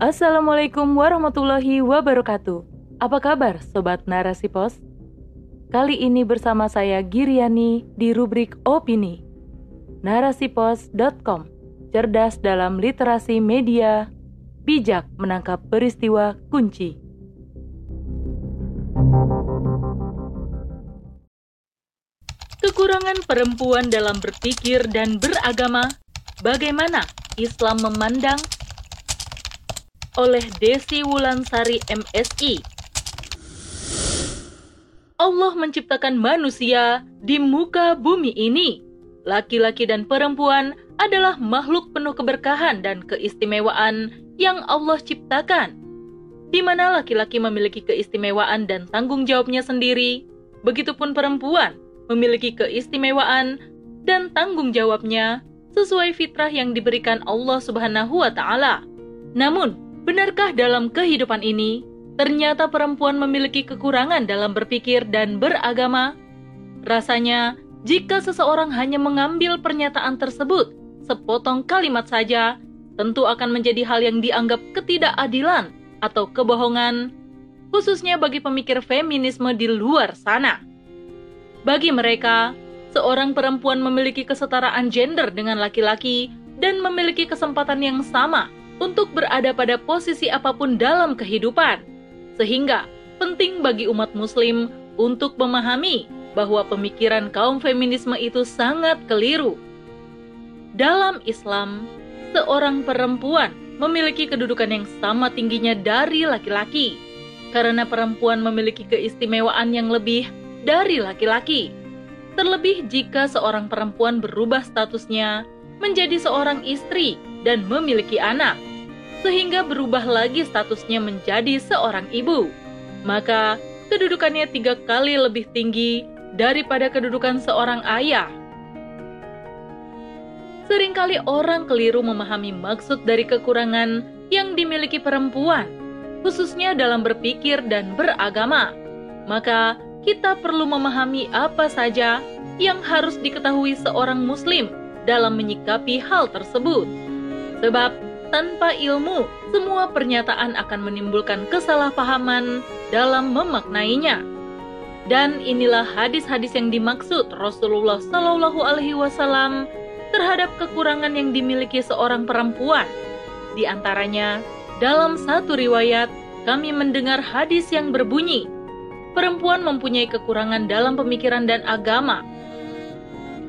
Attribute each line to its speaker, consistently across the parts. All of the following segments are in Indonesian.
Speaker 1: Assalamualaikum warahmatullahi wabarakatuh. Apa kabar Sobat Narasi Pos? Kali ini bersama saya Giriani di rubrik Opini. Narasipos.com Cerdas dalam literasi media, bijak menangkap peristiwa kunci. Kekurangan perempuan dalam berpikir dan beragama, bagaimana Islam memandang? Oleh Desi Wulansari MSI. Allah menciptakan manusia di muka bumi ini. Laki-laki dan perempuan adalah makhluk penuh keberkahan dan keistimewaan yang Allah ciptakan. Di mana laki-laki memiliki keistimewaan dan tanggung jawabnya sendiri, begitupun perempuan memiliki keistimewaan dan tanggung jawabnya sesuai fitrah yang diberikan Allah Subhanahu wa taala. Namun, benarkah dalam kehidupan ini ternyata perempuan memiliki kekurangan dalam berpikir dan beragama? Rasanya, jika seseorang hanya mengambil pernyataan tersebut sepotong kalimat saja, tentu akan menjadi hal yang dianggap ketidakadilan atau kebohongan, khususnya bagi pemikir feminisme di luar sana. Bagi mereka, seorang perempuan memiliki kesetaraan gender dengan laki-laki dan memiliki kesempatan yang sama untuk berada pada posisi apa pun dalam kehidupan. Sehingga penting bagi umat muslim untuk memahami bahwa pemikiran kaum feminisme itu sangat keliru. Dalam Islam, seorang perempuan memiliki kedudukan yang sama tingginya dari laki-laki. Karena perempuan memiliki keistimewaan yang lebih dari laki-laki. Terlebih jika seorang perempuan berubah statusnya menjadi seorang istri dan memiliki anak, sehingga berubah lagi statusnya menjadi seorang ibu, maka kedudukannya tiga kali lebih tinggi daripada kedudukan seorang ayah. Seringkali orang keliru memahami maksud dari kekurangan yang dimiliki perempuan, khususnya dalam berpikir dan beragama. Maka, kita perlu memahami apa saja yang harus diketahui seorang Muslim dalam menyikapi hal tersebut, sebab tanpa ilmu, semua pernyataan akan menimbulkan kesalahpahaman dalam memaknainya. Dan inilah hadis-hadis yang dimaksud Rasulullah Shallallahu Alaihi Wasallam terhadap kekurangan yang dimiliki seorang perempuan. Di antaranya, dalam satu riwayat, kami mendengar hadis yang berbunyi, perempuan mempunyai kekurangan dalam pemikiran dan agama.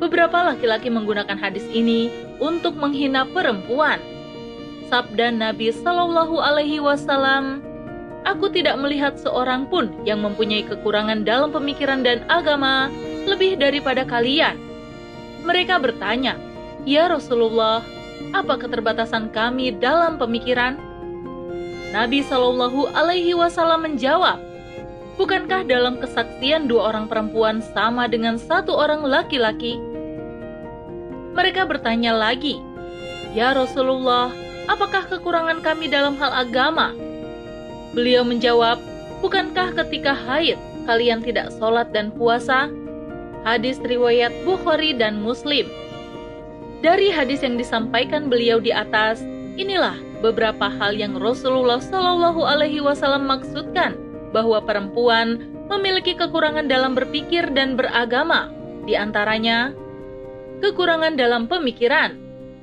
Speaker 1: Beberapa laki-laki menggunakan hadis ini untuk menghina perempuan. Sabda Nabi Shallallahu Alaihi Wasallam, "Aku tidak melihat seorang pun yang mempunyai kekurangan dalam pemikiran dan agama lebih daripada kalian." Mereka bertanya, "Ya Rasulullah, apa keterbatasan kami dalam pemikiran?" Nabi Shallallahu Alaihi Wasallam menjawab, Bukankah dalam kesaksian dua orang perempuan sama dengan satu orang laki-laki? Mereka bertanya lagi, "Ya Rasulullah, apakah kekurangan kami dalam hal agama?" Beliau menjawab, "Bukankah ketika haid kalian tidak sholat dan puasa?" Hadis riwayat Bukhari dan Muslim. Dari hadis yang disampaikan beliau di atas, inilah beberapa hal yang Rasulullah Shallallahu Alaihi Wasallam maksudkan bahwa perempuan memiliki kekurangan dalam berpikir dan beragama, di antaranya kekurangan dalam pemikiran.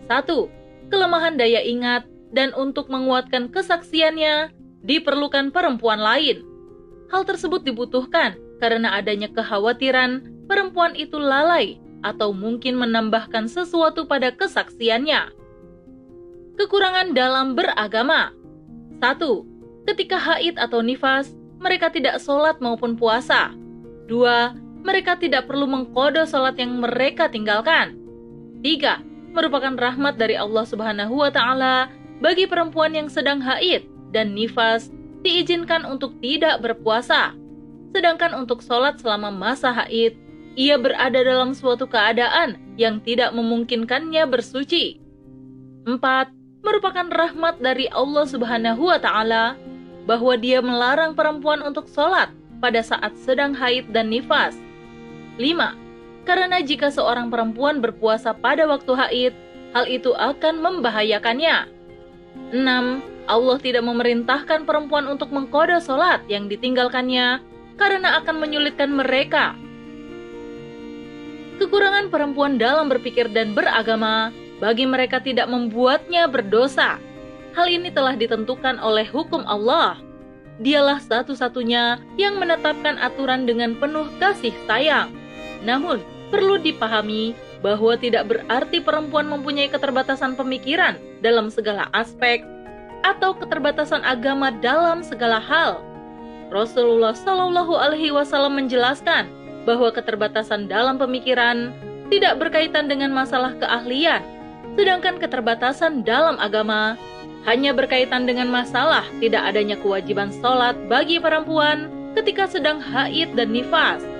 Speaker 1: Satu, kelemahan daya ingat dan untuk menguatkan kesaksiannya diperlukan perempuan lain. Hal tersebut dibutuhkan karena adanya kekhawatiran perempuan itu lalai atau mungkin menambahkan sesuatu pada kesaksiannya. Kekurangan dalam beragama. Satu, ketika haid atau nifas, mereka tidak sholat maupun puasa. Dua, mereka tidak perlu mengkodo sholat yang mereka tinggalkan. Tiga, merupakan rahmat dari Allah Subhanahu wa Ta'ala bagi perempuan yang sedang haid dan nifas diizinkan untuk tidak berpuasa. Sedangkan untuk sholat selama masa haid, ia berada dalam suatu keadaan yang tidak memungkinkannya bersuci. Empat, merupakan rahmat dari Allah Subhanahu wa Ta'ala bahwa dia melarang perempuan untuk sholat pada saat sedang haid dan nifas. 5. Karena jika seorang perempuan berpuasa pada waktu haid, hal itu akan membahayakannya. 6. Allah tidak memerintahkan perempuan untuk mengkoda sholat yang ditinggalkannya karena akan menyulitkan mereka. Kekurangan perempuan dalam berpikir dan beragama bagi mereka tidak membuatnya berdosa. Hal ini telah ditentukan oleh hukum Allah. Dialah satu-satunya yang menetapkan aturan dengan penuh kasih sayang. Namun, perlu dipahami bahwa tidak berarti perempuan mempunyai keterbatasan pemikiran dalam segala aspek atau keterbatasan agama dalam segala hal. Rasulullah Shallallahu Alaihi Wasallam menjelaskan bahwa keterbatasan dalam pemikiran tidak berkaitan dengan masalah keahlian, sedangkan keterbatasan dalam agama hanya berkaitan dengan masalah tidak adanya kewajiban sholat bagi perempuan ketika sedang haid dan nifas.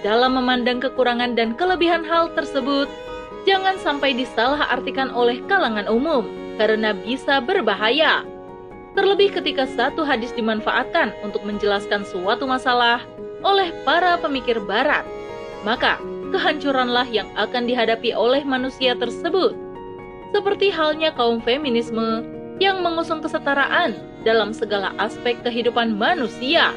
Speaker 1: Dalam memandang kekurangan dan kelebihan hal tersebut, jangan sampai disalahartikan oleh kalangan umum karena bisa berbahaya. Terlebih ketika satu hadis dimanfaatkan untuk menjelaskan suatu masalah oleh para pemikir barat, maka kehancuranlah yang akan dihadapi oleh manusia tersebut. Seperti halnya kaum feminisme yang mengusung kesetaraan dalam segala aspek kehidupan manusia.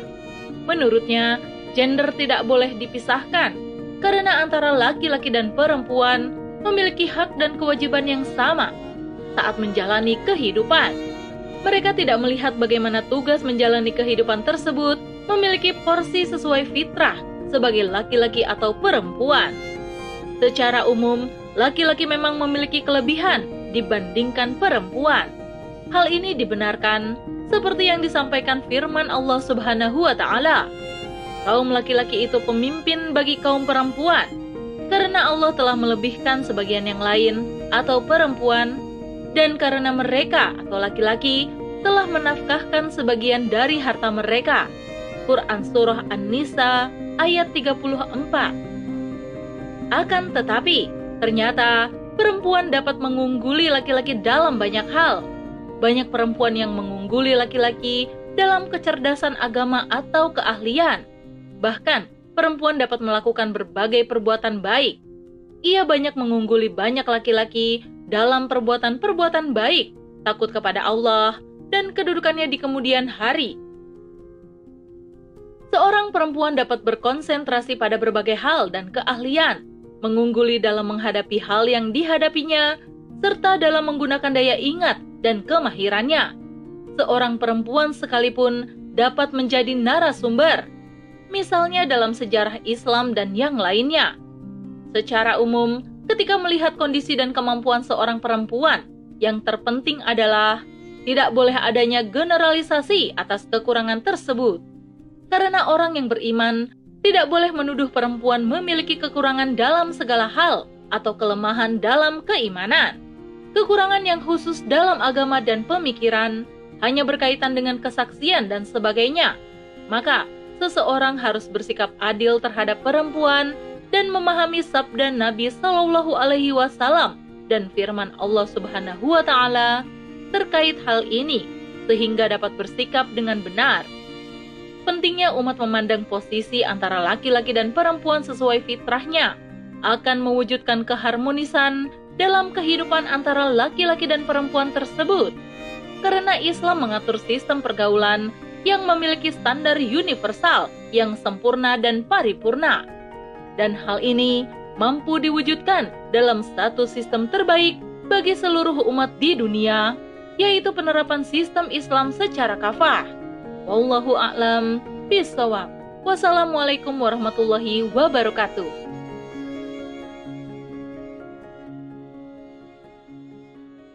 Speaker 1: Menurutnya, gender tidak boleh dipisahkan karena antara laki-laki dan perempuan memiliki hak dan kewajiban yang sama saat menjalani kehidupan. Mereka tidak melihat bagaimana tugas menjalani kehidupan tersebut memiliki porsi sesuai fitrah sebagai laki-laki atau perempuan. Secara umum, laki-laki memang memiliki kelebihan dibandingkan perempuan. Hal ini dibenarkan seperti yang disampaikan firman Allah Subhanahu wa taala. Kaum laki-laki itu pemimpin bagi kaum perempuan karena Allah telah melebihkan sebagian yang lain atau perempuan dan karena mereka atau laki-laki telah menafkahkan sebagian dari harta mereka. Quran Surah An-Nisa ayat 34 Akan tetapi, ternyata perempuan dapat mengungguli laki-laki dalam banyak hal. Banyak perempuan yang mengungguli laki-laki dalam kecerdasan agama atau keahlian. Bahkan, perempuan dapat melakukan berbagai perbuatan baik. Ia banyak mengungguli banyak laki-laki dalam perbuatan-perbuatan baik, takut kepada Allah, dan kedudukannya di kemudian hari. Seorang perempuan dapat berkonsentrasi pada berbagai hal dan keahlian, mengungguli dalam menghadapi hal yang dihadapinya, serta dalam menggunakan daya ingat dan kemahirannya. Seorang perempuan sekalipun dapat menjadi narasumber, misalnya dalam sejarah Islam dan yang lainnya. Secara umum, ketika melihat kondisi dan kemampuan seorang perempuan, yang terpenting adalah tidak boleh adanya generalisasi atas kekurangan tersebut. Karena orang yang beriman tidak boleh menuduh perempuan memiliki kekurangan dalam segala hal atau kelemahan dalam keimanan. Kekurangan yang khusus dalam agama dan pemikiran hanya berkaitan dengan kesaksian dan sebagainya. Maka, seseorang harus bersikap adil terhadap perempuan dan memahami sabda Nabi Shallallahu Alaihi Wasallam dan firman Allah Subhanahu Wa Taala terkait hal ini, sehingga dapat bersikap dengan benar. Pentingnya umat memandang posisi antara laki-laki dan perempuan sesuai fitrahnya, akan mewujudkan keharmonisan dalam kehidupan antara laki-laki dan perempuan tersebut. Karena Islam mengatur sistem pergaulan yang memiliki standar universal yang sempurna dan paripurna dan hal ini mampu diwujudkan dalam satu sistem terbaik bagi seluruh umat di dunia, yaitu penerapan sistem Islam secara kafah. Wallahu a'lam bishawab. Wassalamualaikum warahmatullahi wabarakatuh.